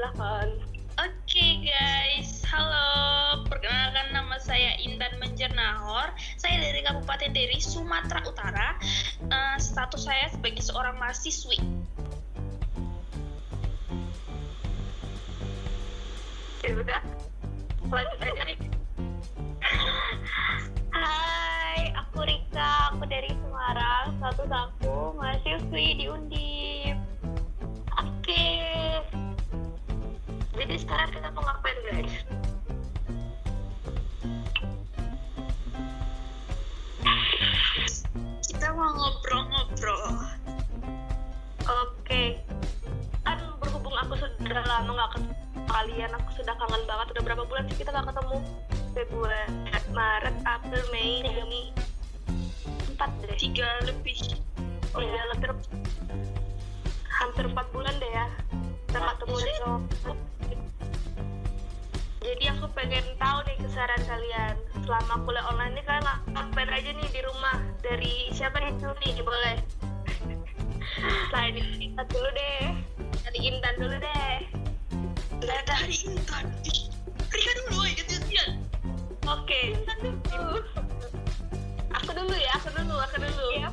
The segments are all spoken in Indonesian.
silahkan. Oke guys, halo. Perkenalkan nama saya Intan Menjernahor. Saya dari Kabupaten Deri, Sumatera Utara. Eh, status saya sebagai seorang mahasiswi. Kita. Jadi aku pengen tahu nih kesaran kalian. Selama kuliah online ini kalian ngapain aja nih di rumah? Dari siapa nih? Dulu nih boleh. Selain Intan dulu deh. Dari Intan dulu deh. Lah dari Intan. Rika dulu ya, gantian. oke. Aku dulu ya aku dulu aku dulu. Ya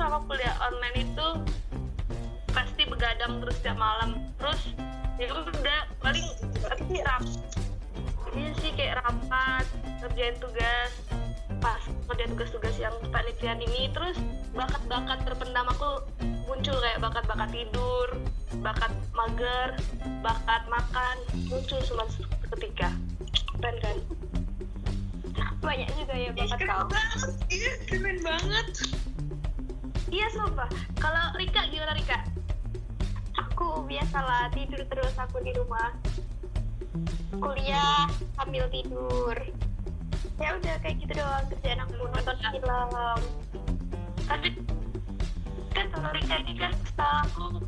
selama kuliah online itu pasti begadang terus tiap malam. Terus ya udah paling apa sih rap. Iya sih kayak rapat, kerjain tugas, pas kerjain tugas-tugas yang panitian ini terus bakat-bakat terpendam aku muncul kayak bakat-bakat tidur, bakat mager, bakat makan muncul semua ketika. Keren kan? Banyak juga ya bakat kau. Iya, keren banget. Iya sumpah. Kalau Rika gimana Rika? Aku biasalah tidur terus aku di rumah. Kuliah sambil tidur. Ya udah kayak gitu doang kerjaan aku nonton film. Tapi kan kalau Rika ini kan aku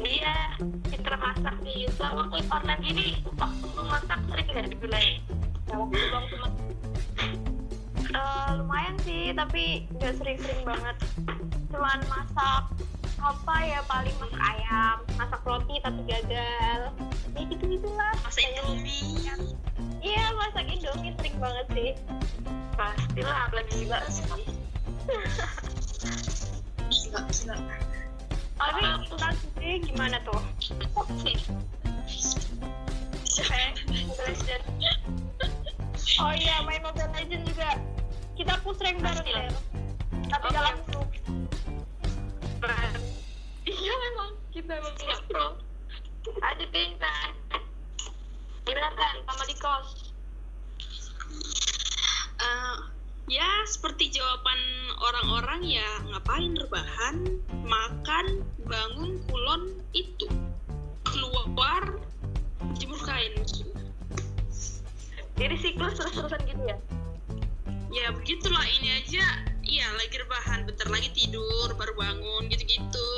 dia pinter masak nih. Selama kuliah online ini waktu masak sering nggak luang cuma Eh, lumayan sih, tapi nggak sering-sering banget. Cuman masak apa ya paling masak ayam, masak roti tapi gagal. Ya gitu gitulah. Masa Indomie. Iya masak indomie sering banget sih. Pastilah, apalagi gila sih. Gila, gila. Tapi tentang sendiri gimana tuh? Mobile Legends. Oh iya, main Mobile Legends juga. Kita push rank bareng lah. ya. Tapi Oke. dalam grup. Iya memang kita memang nggak pro. Ada bintang. Gimana kan sama di kos? Eh, ya seperti jawaban orang-orang ya ngapain rebahan, makan, bangun, kulon itu keluar jemur kain. Jadi siklus terus-terusan gitu ya? Ya begitulah ini aja. Iya lagi rebahan, bentar lagi tidur, baru bangun gitu-gitu.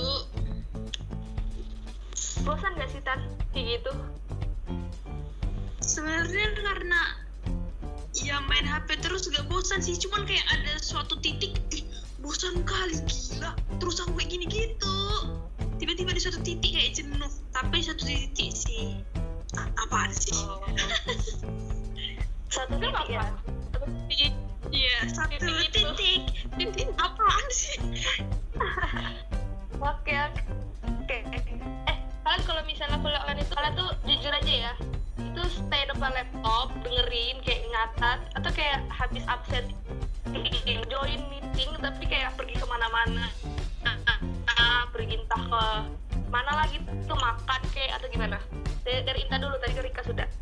Bosan gak sih Tan? Kayak gitu? Sebenarnya karena ya main HP terus gak bosan sih, cuman kayak ada suatu titik ih, bosan kali gila. Terus aku kayak gini gitu. Tiba-tiba di suatu titik kayak jenuh, tapi satu titik sih a- apaan sih? Satu titik ya? Titik. Iya, satu Titik titik. Apaan sih? Oke, oke. Oke. Eh, kalian kalau misalnya kuliah online itu kalian tuh jujur aja ya. Itu stay depan laptop, dengerin kayak ngatat atau kayak habis absen join meeting tapi kayak pergi ke mana-mana Ah, pergi entah ke mana lagi tuh makan kayak atau gimana dari, dari Inta dulu tadi ke Rika sudah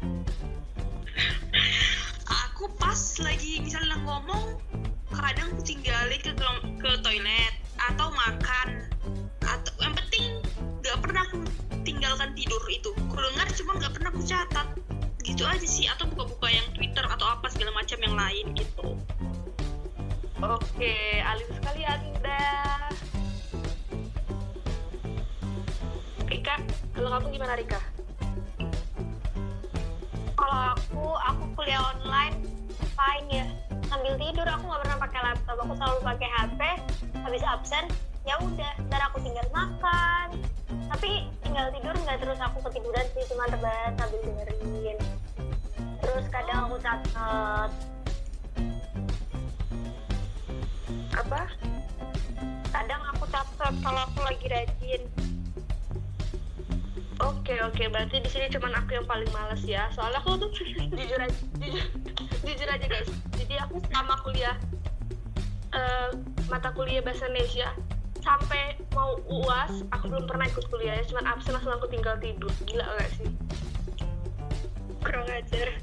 pas lagi misalnya ngomong, kadang tinggalin ke ke toilet atau makan. Atau yang penting nggak pernah aku tinggalkan tidur itu. Aku dengar cuma nggak pernah aku catat. Gitu aja sih atau buka-buka yang Twitter atau apa segala macam yang lain gitu. oke alim sekali Anda Rika kalau kamu gimana Rika? Kalau aku aku kuliah online fine ya? Sambil tidur aku nggak pernah pakai laptop. Aku selalu pakai HP habis absen ya udah ntar aku tinggal makan. Tapi tinggal tidur nggak terus aku ketiduran sih cuma rebahan sambil dengerin. Terus kadang aku catat apa? Kadang aku catat kalau aku lagi rajin Oke oke berarti di sini cuman aku yang paling males ya. Soalnya aku tuh jujur aja jujur, jujur aja guys. Jadi aku selama kuliah eh, mata kuliah bahasa Indonesia. Sampai mau uas aku belum pernah ikut kuliah ya. Cuman absen langsung aku tinggal tidur. Gila gak sih? Kurang ajar.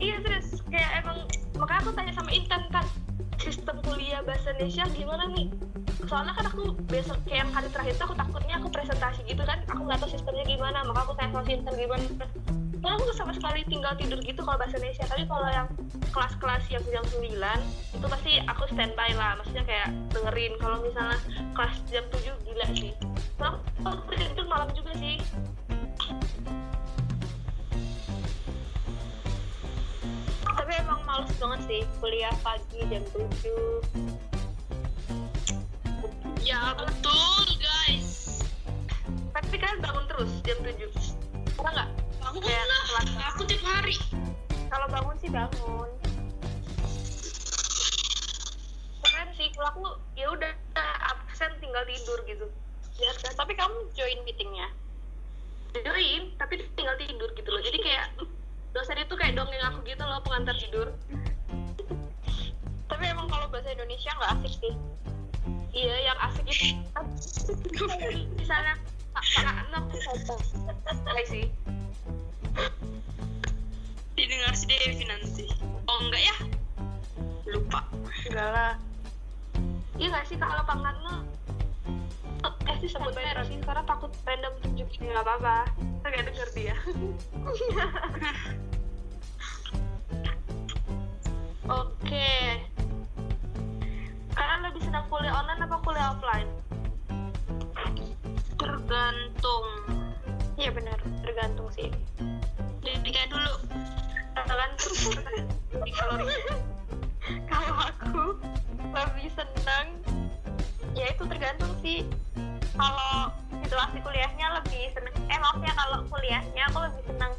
Iya terus kayak emang makanya aku tanya sama Intan kan sistem kuliah bahasa Indonesia gimana nih soalnya kan aku besok kayak yang hari terakhir itu aku takutnya aku presentasi gitu kan aku nggak tahu sistemnya gimana maka aku tanya sama si Intan gimana. Soalnya aku sama sekali tinggal tidur gitu kalau bahasa Indonesia tapi kalau yang kelas-kelas yang jam 9 itu pasti aku standby lah maksudnya kayak dengerin. Kalau misalnya kelas jam 7 gila sih. Soalnya aku tidur malam juga sih. Tapi emang males banget sih kuliah pagi jam 7 Ya betul guys. tapi kan bangun terus jam 7 Pernah nggak? Bangun Kayak lah. telat. Aku tiap hari. kalau bangun sih bangun keren sih kalau aku ya udah absen tinggal tidur gitu ya kan tapi kamu join meetingnya join tapi tinggal tidur gitu loh jadi kayak dosen itu kayak dongeng aku gitu loh pengantar tidur tapi emang kalau bahasa Indonesia nggak asik sih iya yang asik itu. Misalnya anak Hai sih. Didengar si Devi nanti. Oh enggak ya? Lupa. enggak lah. Iya nggak sih kalau Pak Karno eh sih sebut merek sih karena takut random tunjukin nggak apa-apa. Nggak denger dia. Oke. kalian lebih senang kuliah online apa kuliah offline? Tergantung. iya benar. Tergantung sih. Jadi kayak dulu. kalori. Kalau aku lebih senang ya itu tergantung sih. Kalau situasi kuliahnya lebih seneng. Eh maksudnya kalau kuliahnya aku lebih senang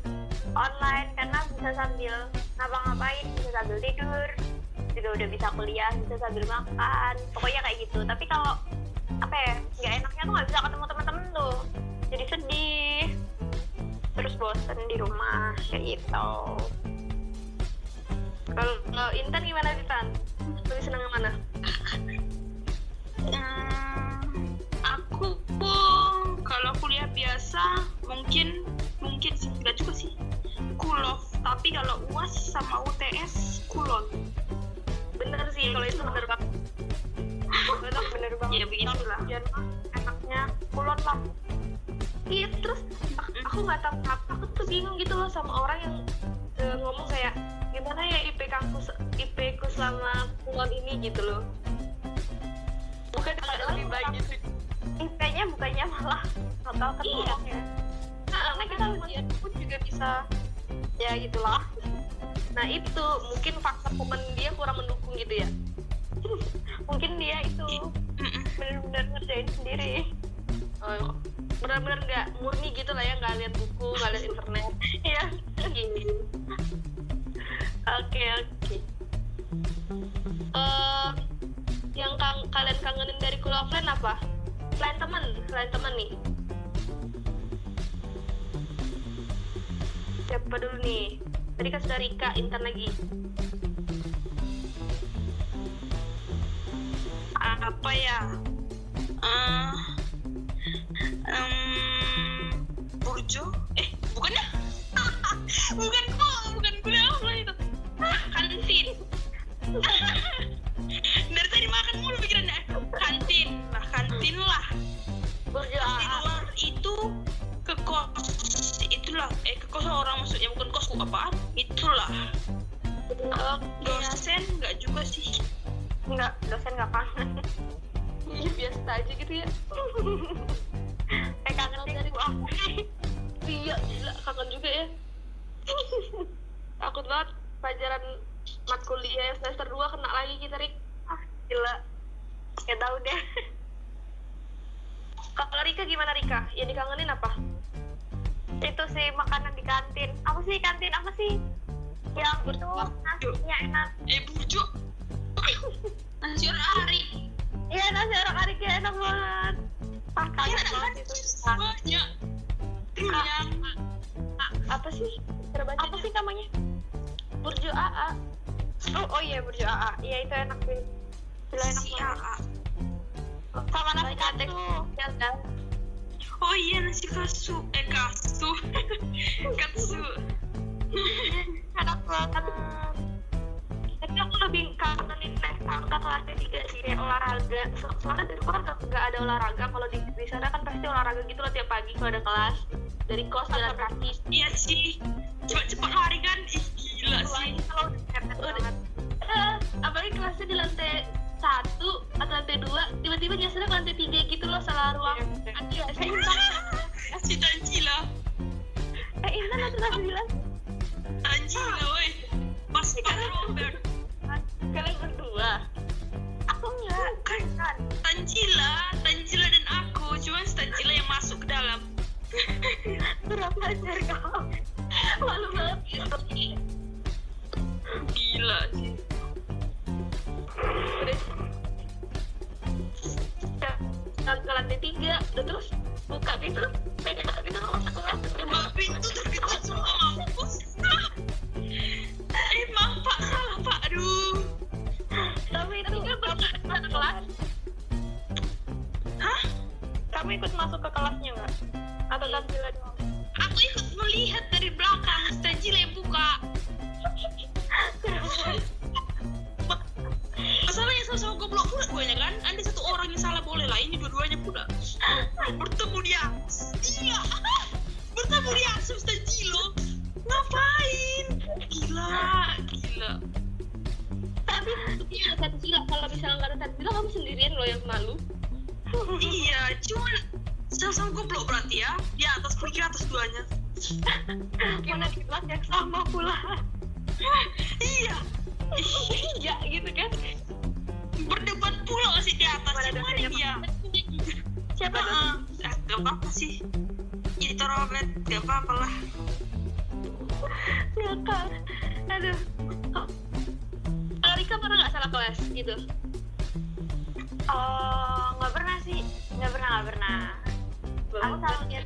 online karena bisa sambil ngapa-ngapain bisa sambil tidur juga udah bisa kuliah bisa sambil makan. Pokoknya kayak gitu. Tapi kalau apa ya nggak enaknya tuh nggak bisa ketemu teman-teman tuh. Jadi sedih. Terus bosen di rumah kayak gitu. Kalau kalau Intan gimana sih Tan? Lebih senang yang mana? Hmm, aku kalau kuliah biasa mungkin mungkin sih. Enggak juga sih. Kulof tapi kalau uas sama UTS kulon bener sih kalau itu bener banget. Bener bener banget. Ya begitulah. Ujian mah enaknya kulon lah. Iya terus aku- nggak tahu apa aku tuh bingung gitu loh sama orang yang eh, ngomong kayak gimana ya IP aku IP ku selama kulon ini? gitu loh. Bukan lebih baik gitu IP-nya bukannya malah total Iya. ketolak ya nah, karena kita ujian pun juga bisa ya gitulah. Nah itu mungkin faktor temen dia kurang mendukung gitu ya. Mungkin dia itu Mm-mm. bener-bener ngerjain sendiri. Oh, benar-benar nggak murni gitu lah ya nggak lihat buku nggak lihat internet. Iya. Gini oke oke. Eh, yang kang- kalian kangenin dari kuliah offline apa? Selain teman selain teman nih siapa dulu nih? Tadi kan sudah Rika Intan lagi. Apa ya? Eh, em, Burjo? Eh bukan ya? Bukan kok bukan kuliah offline itu? Kantin. Dari tadi makan mulu pikirannya. Kantin. Lah kantin lah itulah eh ke kos orang maksudnya bukan kosku apaan. Itulah dosen nggak juga sih. Enggak dosen nggak iya biasa aja gitu ya. Eh kangen dari aku iya gila kangen juga ya. Takut banget pelajaran mat kuliah semester 2 kena lagi kita Rik. Ah gila. Ya tahu deh. Kalau Rika gimana Rika? Yang dikangenin apa itu sih makanan di kantin. Apa sih kantin? Apa sih? Yang itu nasinya enak. Eh burjo nasi orang hari iya nasi orang ariknya enak banget. Ah Iya, itu. banyak. Kenyang apa sih? Terbaca apa sih namanya? Burjo AA oh oh iya burjo AA iya itu enak sih. Gila enak si banget. AA sama nasi Banyak kasu ya kan oh iya nasi kasu eh kasu katsu. Enak banget. Tapi aku lebih kangenin naik tangga kelasnya tiga sih kayak olahraga. So- soalnya rumah kan nggak ada olahraga. Kalau di, di sana kan pasti olahraga gitu loh tiap pagi kalau ada kelas. Dari kos jalan kaki iya sih. Cepat-cepat lari kan? Ih gila sih. apalagi kalau Udah. banget. Eh, apalagi kelasnya di lantai satu atau lantai dua tiba-tiba nyasarnya ke lantai tiga gitu loh salah ruang. Iya, Nanti ya sih si Tanjila eh Intan nanti nanti bilang Tanjila woi. Pas Pak Robert. Kalian berdua? Aku enggak. Kan kan Tanjila Tanjila dan aku. Cuma si Tanjila yang masuk ke dalam. Kurang ajar kau. Malu banget. gitu lantai tiga. Udah terus buka pintu. Pengen buka pintu masuk kelas Mbak pintu tertutup semua mampus eh maaf pak. Salah pak. Aduh. Tapi itu kan masuk ke kelas? Hah? Kamu ikut masuk ke kelasnya nggak atau Tanjila gitu kan. Berdebat pula sih di atas cuman dosennya, dia. siapa? Dong Ah, gak apa-apa sih. Itu Robert gak apa-apa lah ngakak aduh. Oh. kalau Rika pernah nggak salah kelas gitu? Oh nggak pernah sih. Nggak pernah nggak pernah. Aku selalu lihat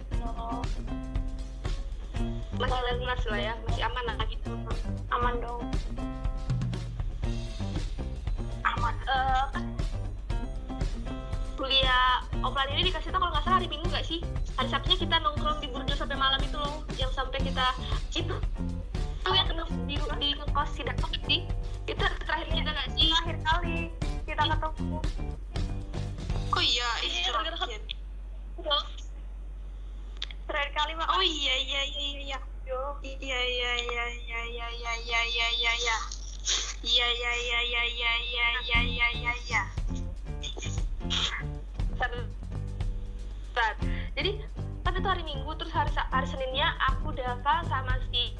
masih kelas lah ya. Masih aman lah gitu. Aman dong kan kuliah offline ini dikasih tau kalau nggak salah hari minggu nggak sih? Hari sabtunya kita nongkrong di burjo sampai malam itu loh yang sampai kita itu. Tuh yang ketemu di di ngekos si dapat sih itu terakhir kita nggak sih? Terakhir kali kita ketemu. Oh iya itu Iya, terakhir. terakhir kali. Mah oh iya iya iya. Iya. Iya iya iya iya iya iya iya iya iya iya iya iya iya iya iya iya iya Bentar. Bentar. jadi kan itu hari minggu terus hari hari seninnya aku Dava sama si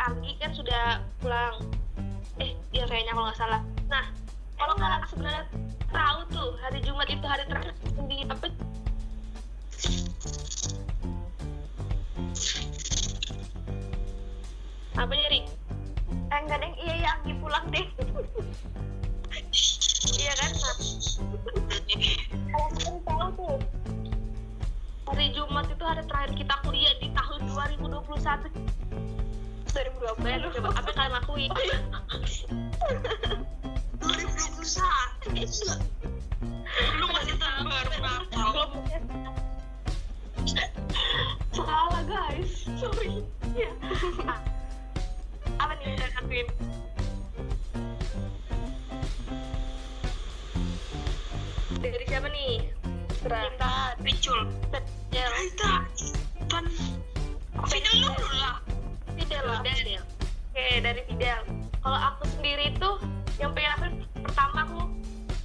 Anggi kan sudah pulang eh ya kayaknya kalau nggak salah nah kalau kalian sebenarnya tahu tuh hari Jumat itu hari terakhir di apa apa nyari enggak deh iya iya Anggi pulang deh iya kan? Kalau kalian tahu tuh. Hari Jumat itu hari terakhir kita kuliah di tahun 2021 2020 coba. Apa yang kalian lakuin? 2021 gila lu masih tahun baru salah guys. Sorry. Ya apa nih yang kalian lakuin dari siapa nih? Kita Ricul ya. Kita kan Fidel dulu lah. Fidel lah. Fidel. Oke dari Fidel. Kalau aku sendiri itu yang pengen aku pertama aku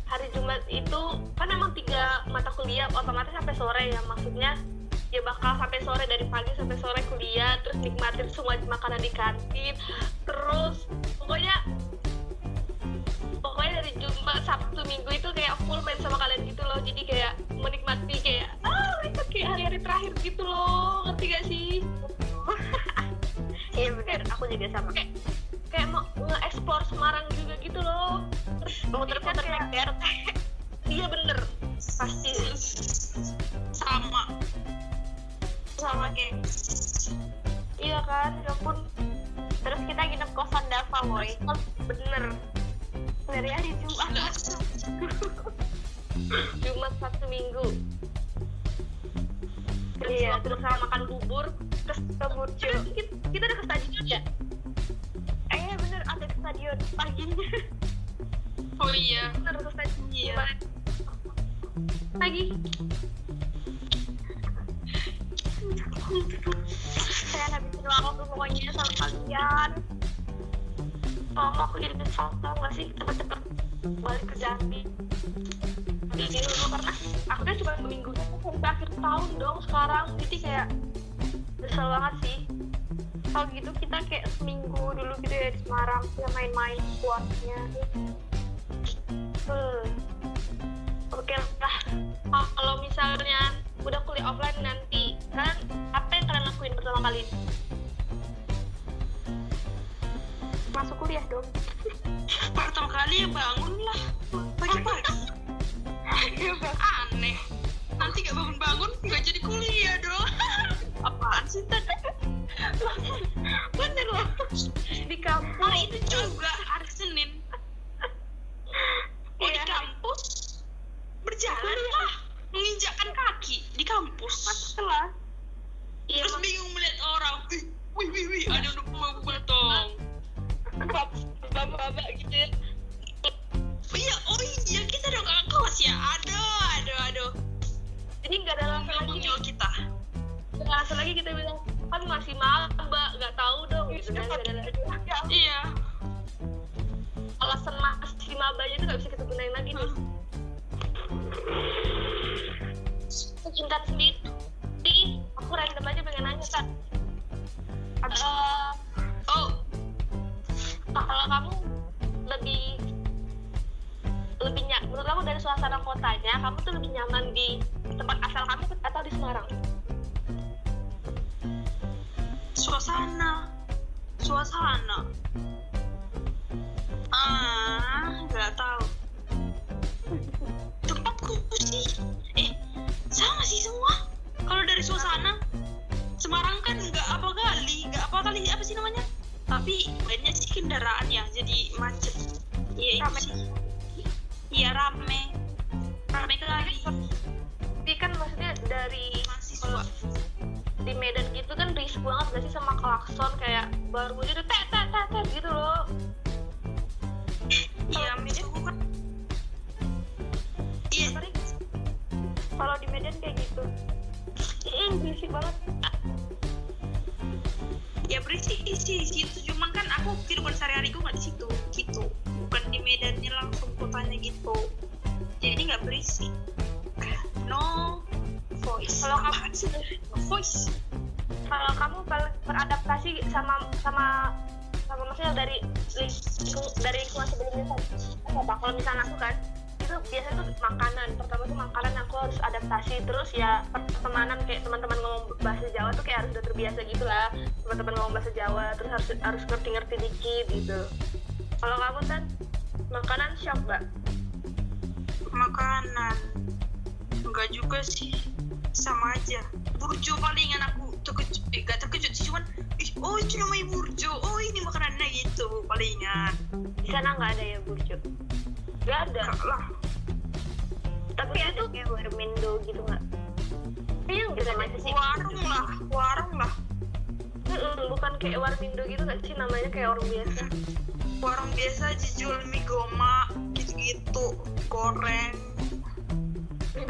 hari Jumat itu kan emang tiga mata kuliah otomatis sampai sore ya maksudnya ya bakal sampai sore dari pagi sampai sore kuliah terus nikmatin semua makanan di kantin terus pokoknya cuma Sabtu Minggu itu kayak full main sama kalian gitu loh. Jadi kayak menikmati kayak ah itu kayak hari-hari terakhir gitu loh. Ngerti gak sih? Iya bener. Aku juga sama. Kayak kayak mau nge-explore Semarang juga gitu loh. Terus muter-muter kayak- iya bener sama geng iya kan ya ampun. Terus kita nginep kosan Dava boy. Bener. Dari hari Jumat. Jumat Sabtu Minggu. Terus Iya, waktu terus sama makan bubur terus ke Burjo kita, kita udah ke stadion ya eh iya bener ada ke stadion. Paginya. Oh iya. Bener ke stadion. Iya. Gimana? Saya habisin waktu pokoknya sama kalian. Oh aku jadi nyesel tau gak sih? Cepet-cepet balik ke Jambi. Di dulu karena aku kan cuma minggu sampai akhir tahun dong sekarang. Jadi kayak nyesel banget sih. Kalau gitu kita kayak seminggu dulu gitu ya di Semarang kita main-main kuatnya Hmm. Oke lah. Oh, kalau misalnya udah kuliah offline nanti, kan lakuin pertama kali? masuk kuliah dong. Pertama kali ya bangun lah. Pagi-pagi aneh. Nanti gak bangun-bangun gak jadi kuliah dong. Apaan sih tadi Bener loh. Di kampus. nah itu juga hari Senin. Oh di Iya. kampus? Berjalan lah. Menginjakkan kaki di kampus. Kelas Iya, terus bingung melihat orang. Wih wih wih, wih ada udah bunga potong bapak-bapak gitu ya. oh iya oh iya kita dong kelas ya. Aduh aduh aduh. Jadi nggak ada alasan lagi. nih. Kita. Nggak ada alasan lagi kita bilang kan masih maba, nggak tahu dong. Gitu kan. Nggak ada lagi. iya. Alasan masih mabanya itu nggak bisa kita gunain lagi nih. Intan sendiri, aku random aja pengen nanya kan. Eh, oh. Kalau kamu lebih lebih nyak menurut kamu dari suasana kotanya kamu tuh lebih nyaman di tempat asal kamu atau di Semarang? Suasana. Suasana. Ah nggak tahu. Tempatku sih. Eh sama sih semua kalau dari suasana Semarang kan nggak apa kali nggak apa kali apa sih namanya? Tapi banyak sih kendaraan ya jadi macet. Iya itu Rame. sih. Iya rame. Rame kali tapi kan maksudnya dari mahasiswa. di Medan gitu kan risih banget gak sih sama klakson? Kayak baru aja udah tet tet tet gitu loh berisik banget ya berisik sih situ cuman kan aku kehidupan sehari-hari gue nggak di situ gitu. Bukan di Medannya langsung kotanya gitu. Jadi nggak berisik no voice. Kalau kamu- no voice. Kalau kamu ber- beradaptasi sama sama sama maksudnya dari dari lingkungan sebelumnya apa? Kalau misalnya aku kan itu biasanya tuh makanan. Pertama tuh makanan aku harus adaptasi. Terus ya pertemanan kayak teman-teman harus udah terbiasa gitu lah teman-teman ngomong bahasa Jawa terus harus harus ngerti-ngerti dikit gitu. Kalau kamu kan makanan shock gak? makanan enggak juga sih. Sama aja. Burjo palingan aku terkejut eh gak terkejut sih cuman ih, oh itu namanya burjo. Oh ini makanannya gitu palingan. Di sana nggak ada ya burjo? Gak ada? Enggak lah. Tapi ada kayak warmindo gitu nggak? Gak ada sih. warung kayak warmindo gitu gak sih namanya kayak warung biasa? Warung biasa aja jual mie goma gitu-gitu goreng.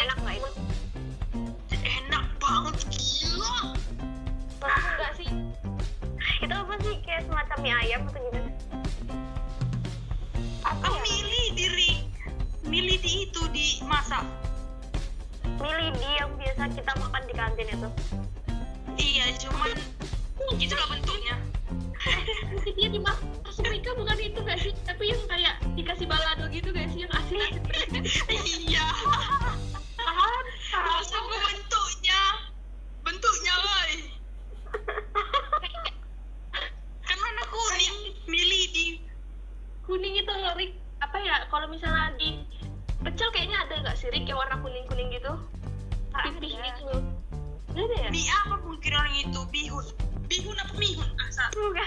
Enak nggak itu enak banget gila. Maksudnya enggak sih? Itu apa sih kayak semacam mie ayam atau gimana? Apa aku ya? milih diri milih di itu di masak milih di yang biasa kita makan di kantin itu. Iya cuman itulah bentuknya. Mungkin dia dimaksud Rika bukan itu gak sih? Tapi yang kayak dikasih balado gitu gak sih? Yang asin asin iya. Paham bentuknya? Bentuknya woy kan warna kuning milih di kuning itu loh Rik. Apa ya? Kalau misalnya di pecel kayaknya ada nggak sih Rik yang warna kuning kuning gitu pipih gitu Nggak ada ya? Mie apa mungkin orang itu bihun. Bihun apa mihun? Asal bukan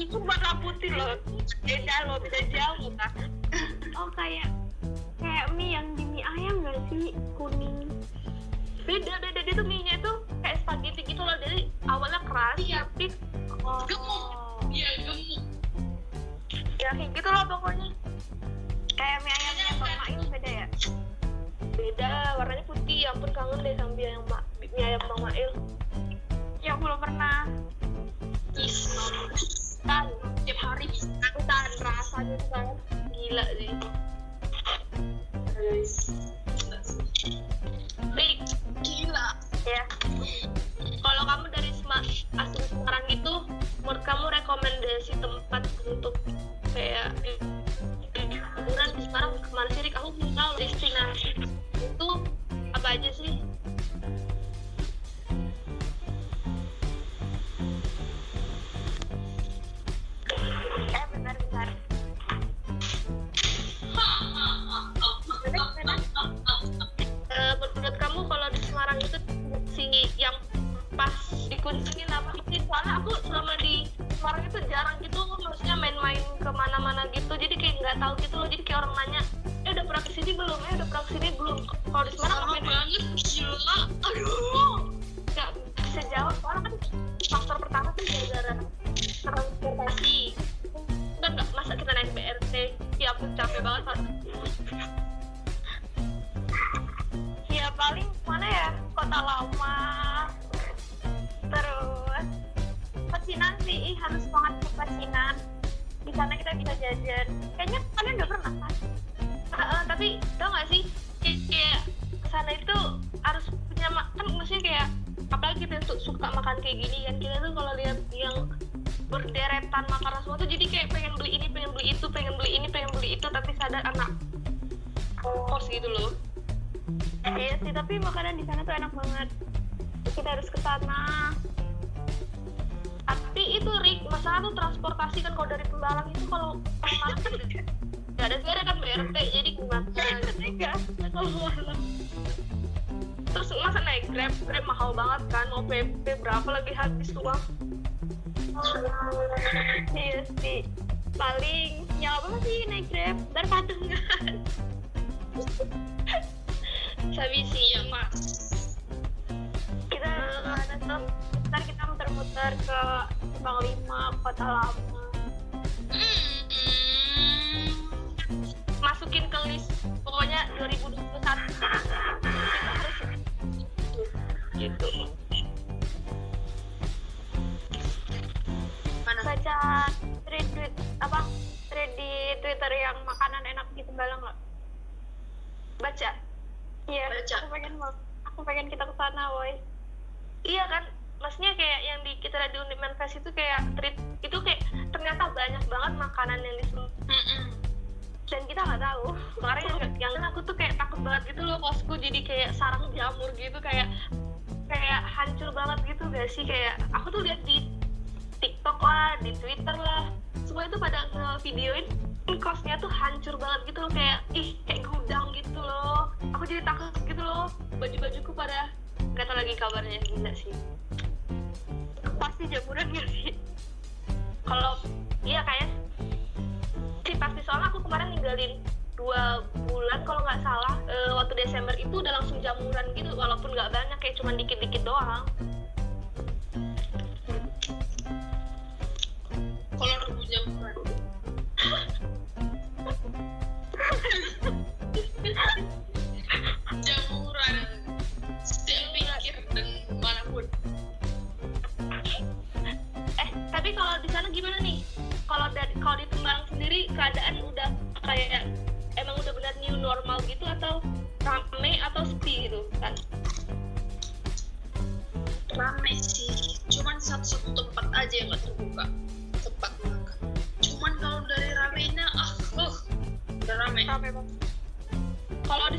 itu warna putih loh. Beda loh beda jauh kan oh kayak kayak mie yang di mie ayam gak sih? Kuning. Beda beda. Dia tuh mie nya itu kayak spaghetti gitu loh. Jadi awalnya keras Iya. tapi oh. Gemuk. iya gemuk. Ya kayak gitu loh pokoknya kayak mie ayamnya bang Mail beda ya? Beda warnanya putih. Ya ampun kangen deh sama mie ayam mie ayam bang Mail. Yang belum pernah. Is kan tiap hari dan rasanya tuh kan gila sih. Rik, gila. Ya. Kalau kamu dari Sema- asli Semarang itu menurut kamu rekomendasi tempat untuk kayak Semarang ke mana sih Rik? Aku belum tahu destinasi itu apa aja sih? eh benar benar menurut kamu kalau di Semarang itu si yang pas dikunjungin apa sih? Soalnya aku selama di Semarang itu jarang gitu, maksudnya main-main ke mana-mana gitu. Jadi kayak nggak tahu gitu loh. Jadi kayak orang ke sini belum? Kalau di Semarang main banget gila. Aduh. Nggak bisa jawab. Soalnya kan faktor pertama tuh gara-gara transportasi. Kan nggak. Masa kita naik BRT, ya ampun capek banget. Ya paling mana ya? Kota lama. Terus pecinan sih. Ih, harus banget ke pecinan di sana kita bisa jajan. Kayaknya berderetan makanan semua tuh jadi kayak pengen beli ini pengen beli itu pengen beli ini pengen beli itu tapi sadar anak kos gitu loh. Iya sih tapi makanan di sana tuh enak banget. Kita harus ke sana. Tapi itu Rik masalah tuh transportasi kan kalau dari Pembalang itu kalau nggak ada sebenarnya kan BRT jadi gimana? Kalau terus masa naik grab grab mahal banget kan mau PP berapa lagi habis uang iya sih. Paling ya apa sih naik grab? Ntar patungan sabi sih ya mak. Kita ke mana tuh ntar kita muter-muter ke Bang Lima kota lama masukin ke list pokoknya 2021 kita harus gitu thread tweet apa? Thread di Twitter yang makanan enak di Tembalang nggak? Baca. Iya Baca. aku pengen mau aku pengen kita ke sana woi. Iya kan? Maksudnya kayak yang di kita di Undip Manifest itu kayak treat itu kayak ternyata banyak banget makanan yang di dan kita nggak tahu. Makanya yang, yang aku tuh kayak takut banget gitu loh kosku. Jadi kayak sarang jamur gitu kayak kayak hancur banget gitu gak sih? Kayak aku tuh lihat di TikTok lah di Twitter lah. Semua itu pada nge-videoin kosnya tuh hancur banget gitu loh. Kayak ih kayak gudang gitu loh. Aku jadi takut gitu loh. Baju-bajuku pada nggak tahu lagi kabarnya gila sih. Pasti jamuran gak sih? Kalau iya kayak sih. Pasti. Soalnya aku kemarin ninggalin dua bulan kalau nggak salah. Eh, waktu Desember itu udah langsung jamuran gitu walaupun nggak banyak kayak cuma dikit-dikit doang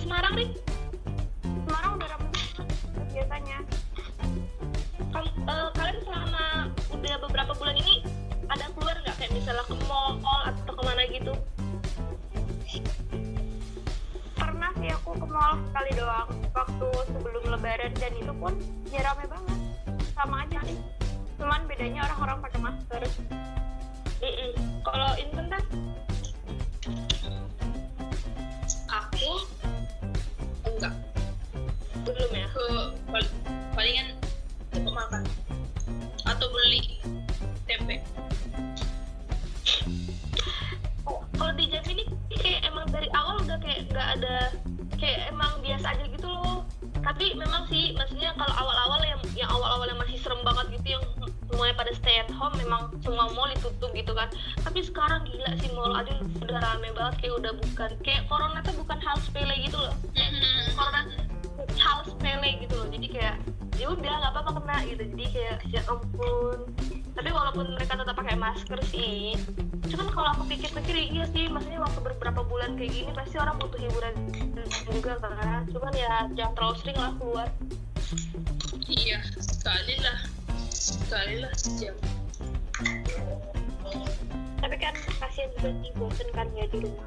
Semarang nih, Semarang udah rame biasanya. kal- eh, kalian selama udah beberapa bulan ini ada keluar nggak kayak misalnya ke mall atau ke mana gitu? Pernah sih aku ke mall sekali doang waktu sebelum lebaran dan itu pun ya rame banget. Sama aja sih. Cuman bedanya orang-orang pakai masker. Mm-mm. Kalau Intan kan? Victorian masker sih, cuman kalau aku pikir-pikir iya sih maksudnya waktu beberapa bulan kayak gini pasti orang butuh hiburan juga kan cuman ya jangan terlalu sering lah keluar iya sekali lah sekali lah sejam Tapi kan kasihan juga sih bosen kan ya di rumah.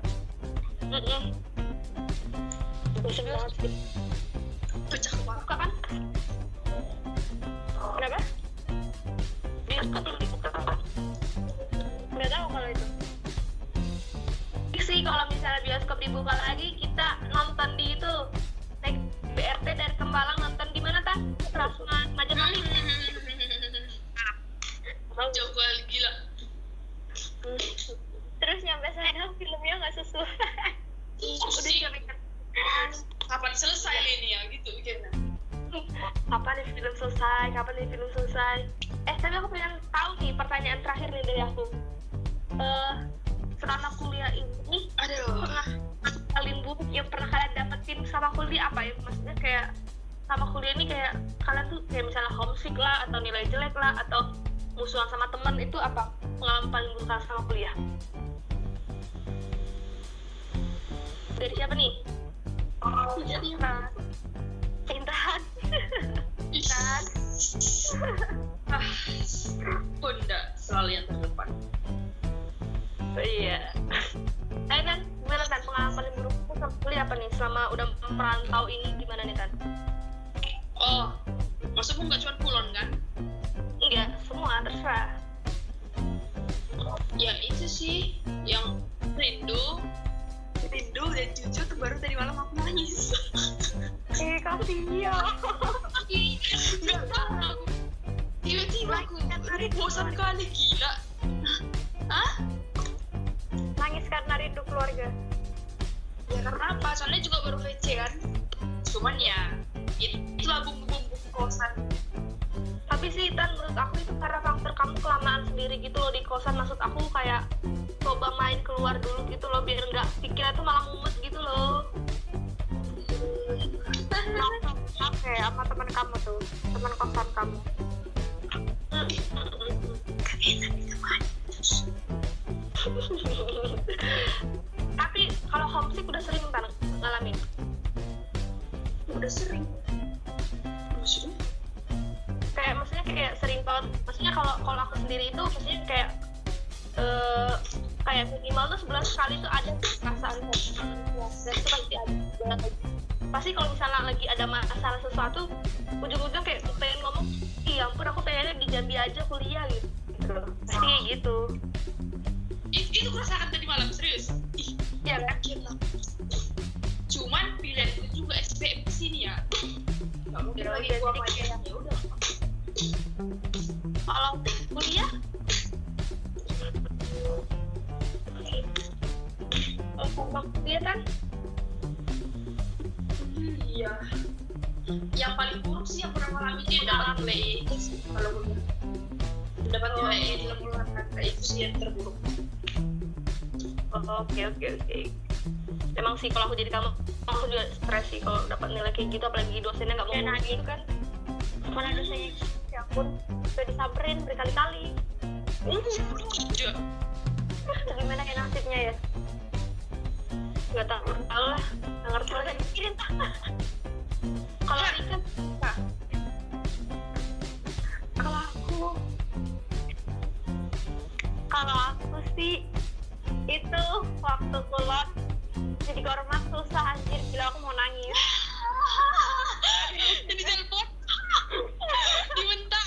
Mm-mm. Bosen banget sih. pecah kepala kan Kenapa? bioskop dibuka lagi kita nonton di itu naik BRT dari Kembalang nonton di mana tah Rasunan Majapahit. Jauh kali gila. Terus nyampe sana filmnya nggak sesuai. udah jam kapan selesai ini ya gitu mikirnya kapan nih film selesai? Kapan nih film selesai? Eh tapi aku pengen tahu nih pertanyaan terakhir nih dari aku. Eh selama kuliah sama kuliah ini kayak kalian tuh kayak misalnya homesick lah atau nilai jelek lah atau musuhan sama teman itu apa? Pengalaman paling buruk kalian sama kuliah? Dari siapa nih? Jadi Nah, Intan. Intan ah bunda selalu yang terdepan iya. Eh kan gimana kan pengalaman paling buruk sama kuliah apa nih? Selama udah merantau ini gimana nih kan oh maksudmu nggak cuma kulon kan? Enggak semua terserah. Ya itu sih yang rindu. Rindu dan jujur tuh baru tadi malam aku nangis. Eh, kasihan. nggak tahu. Tiba-tiba aku aku bosan kali gila. Hah? Nangis karena rindu keluarga. ya karena apa? Soalnya juga baru VC kan cuman ya itulah bumbu-bumbu kosan. Tapi sih Tan menurut aku itu karena faktor kamu kelamaan sendiri gitu loh di kosan. Maksud aku kayak coba main keluar dulu gitu loh biar nggak pikiran tuh malah mumet gitu loh. Oke, sama teman kamu tuh, teman kosan kamu. tapi kalau homesick udah sering udah sering. Maksudnya? Kayak maksudnya kayak sering banget. Maksudnya kalau kalau aku sendiri itu maksudnya kayak eh kayak minimal tuh sebulan sekali tuh ada perasaan homesick dan itu pasti ada pasti kalau misalnya lagi ada masalah sesuatu ujung-ujung kayak pengen ngomong iya ampun aku pengennya di Jambi aja kuliah gitu. Gitu pasti kayak gitu. It- itu kurasakan tadi malam serius? Ih ya kan pilihanku juga SPM di sini ya. Nggak mungkin Ya, lagi gua main. ya udah. Kalau kuliah? Kalau kuliah kan? Iya. Yang paling buruk sih yang pernah mengalami itu dapat nilai E itu sih kalau gue dapat nilai E dalam bulan kakak itu sih yang terburuk. Oh, oke oke oke. Emang sih kalau aku jadi kamu aku juga stres sih kalau dapat nilai kayak gitu apalagi dosennya nggak mau Ya, nagih. gitu kan Mana dosanya? Ya ampun, udah disamperin berkali-kali. Iya. gimana ya nasibnya ya nggak tahu tahu lah nggak ngerti lagi dipikirin kalau Rika apa? kalau aku kalau aku sih itu waktu kulon jadi korma susah anjir. Gila aku mau nangis. Jadi telepon. Diminta.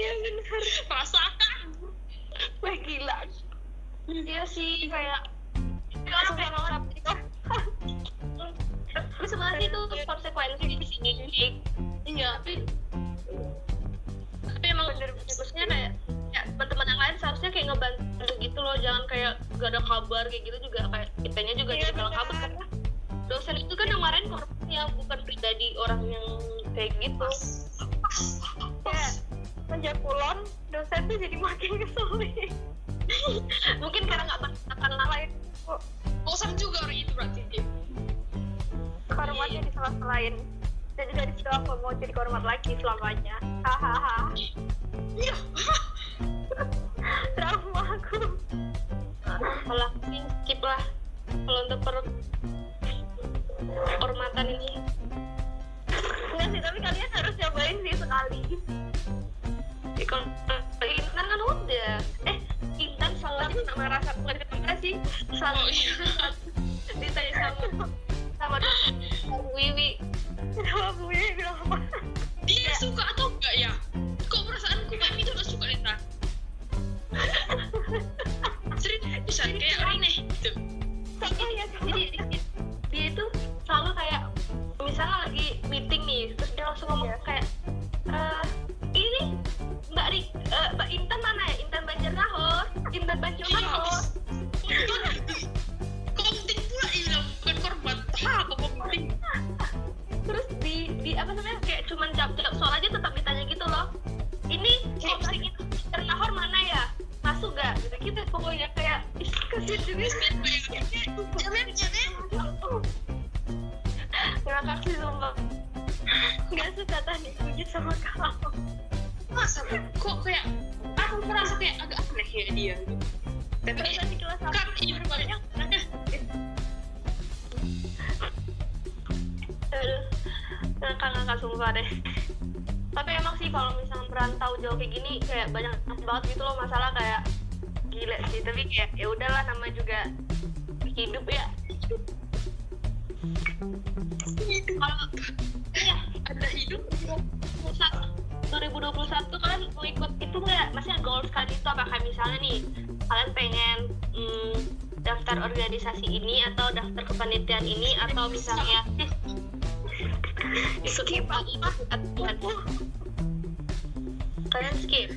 iya bener. Rasakan. wah gila. Iya sih kayak langsung banget tapi sebenarnya itu konsekuensi di sini. Iya tapi tapi emang bagusnya kayak ya teman-teman yang lain seharusnya kayak ngebantu gitu loh. Jangan kayak gak ada kabar kayak gitu juga kayak kitanya juga Iya, jadi kabar. karena dosen itu kan yang kemarin korbannya bukan pribadi orang yang kayak gitu. Ya kulon dosen tuh jadi makin ngeselin Skip apa? Kalian skip?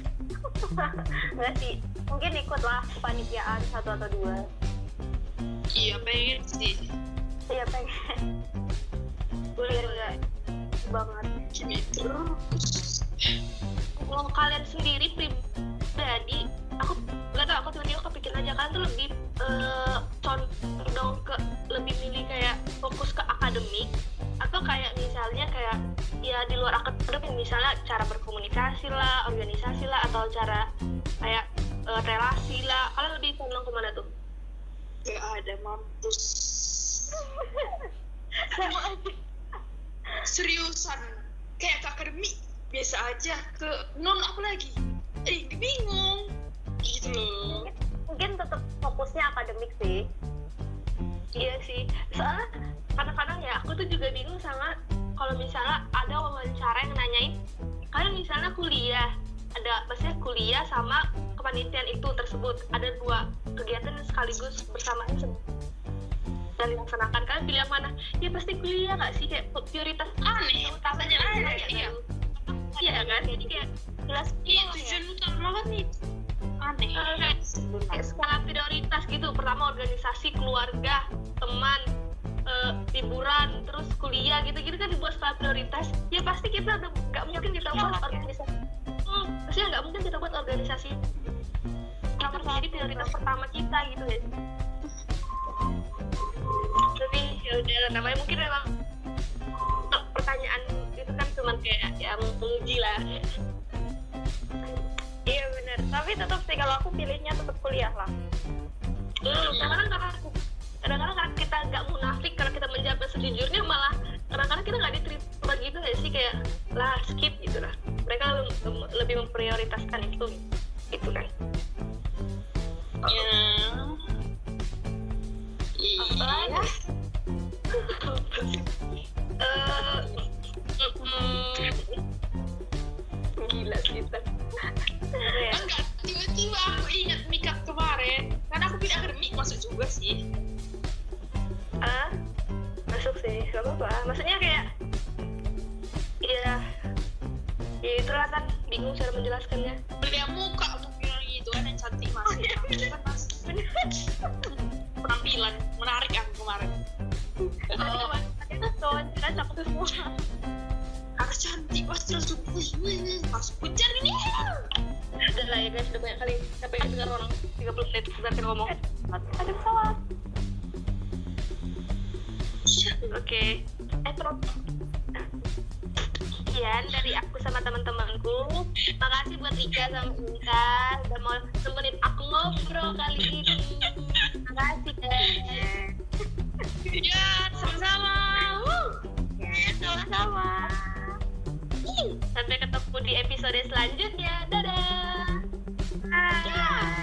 Nggak sih. Mungkin ikut lah kepanitiaan satu atau dua. Iya pengen sih. iya pengen. Boleh boleh. Banget. Gitu. kalau kalian sendiri pribadi aku nggak tahu aku tiba-tiba kepikiran aja. Kan tuh lebih eh, condong ke lebih milih kayak fokus ke akademik atau kayak ya di luar akademik misalnya cara berkomunikasi lah organisasi lah atau cara kayak eh, relasi lah kalian lebih condong ke mana tuh Gak ada mampus. sama aja Seriusan. Kayak ke akademik biasa aja ke non apa lagi? Eh bingung. Gitu loh. mungkin tetap fokusnya akademik sih Iya sih, soalnya kadang-kadang ya aku tuh juga bingung sama kalau misalnya ada wawancara yang nanyain kalian misalnya kuliah ada maksudnya kuliah sama kepanitiaan itu tersebut ada dua kegiatan sekaligus bersamaan dan dilaksanakan kalian pilih yang mana ya pasti kuliah nggak sih kayak prioritas Aneh. utamanya Aneh, kuliah, iya. iya kan jadi kayak jelas Iya tujuan utama kan nih. Aneh. Eh, kayak skala prioritas gitu. Pertama organisasi keluarga teman eh, hiburan terus kuliah gitu-gitu kan dibuat skala prioritas. Ya pasti kita udah nggak mungkin kita buat organisasi. Hmm, maksudnya nggak mungkin kita buat organisasi. Nomor jadi prioritas pertama kita gitu ya. Tapi ya udah namanya mungkin memang pertanyaan itu kan cuma kayak ya menguji lah iya bener. Tapi tetap sih kalau aku pilihnya tetap kuliah lah. Hmm, kadang-kadang karena kadang-kadang karena kita nggak munafik karena kita menjawab sejujurnya malah kadang-kadang kita nggak diterima gitu nggak sih? Kayak lah skip gitu lah. Mereka le- lebih memprioritaskan itu gitu kan. Ya. apa Iya. Eh, mm, gila tiba-tiba aku ingat mikap kemarin. Karena aku pindah akademik masuk juga sih. ah masuk sih gak apa-apa maksudnya kayak ya ya itulah kan bingung cara menjelaskannya Beliau muka untuk bilang gitu kan yang cantik masih. Itu kan masih penampilan menarik aku kemarin. Oh, jelas aku semua Harus cantik pasti langsung wih wih masuk kejar ini. Udah lah ya guys udah banyak kali. Sampai dengar orang 30 menit berarti ngomong. Ada pesawat. Oke. Eh terus sekian dari aku sama teman-temanku. Makasih buat Rika sama Inka. Udah mau temenin aku ngobrol kali ini. Makasih guys. Ya, sama-sama. Wuh. sama-sama Sampai ketemu di episode selanjutnya. Dadah. Bye. Yeah.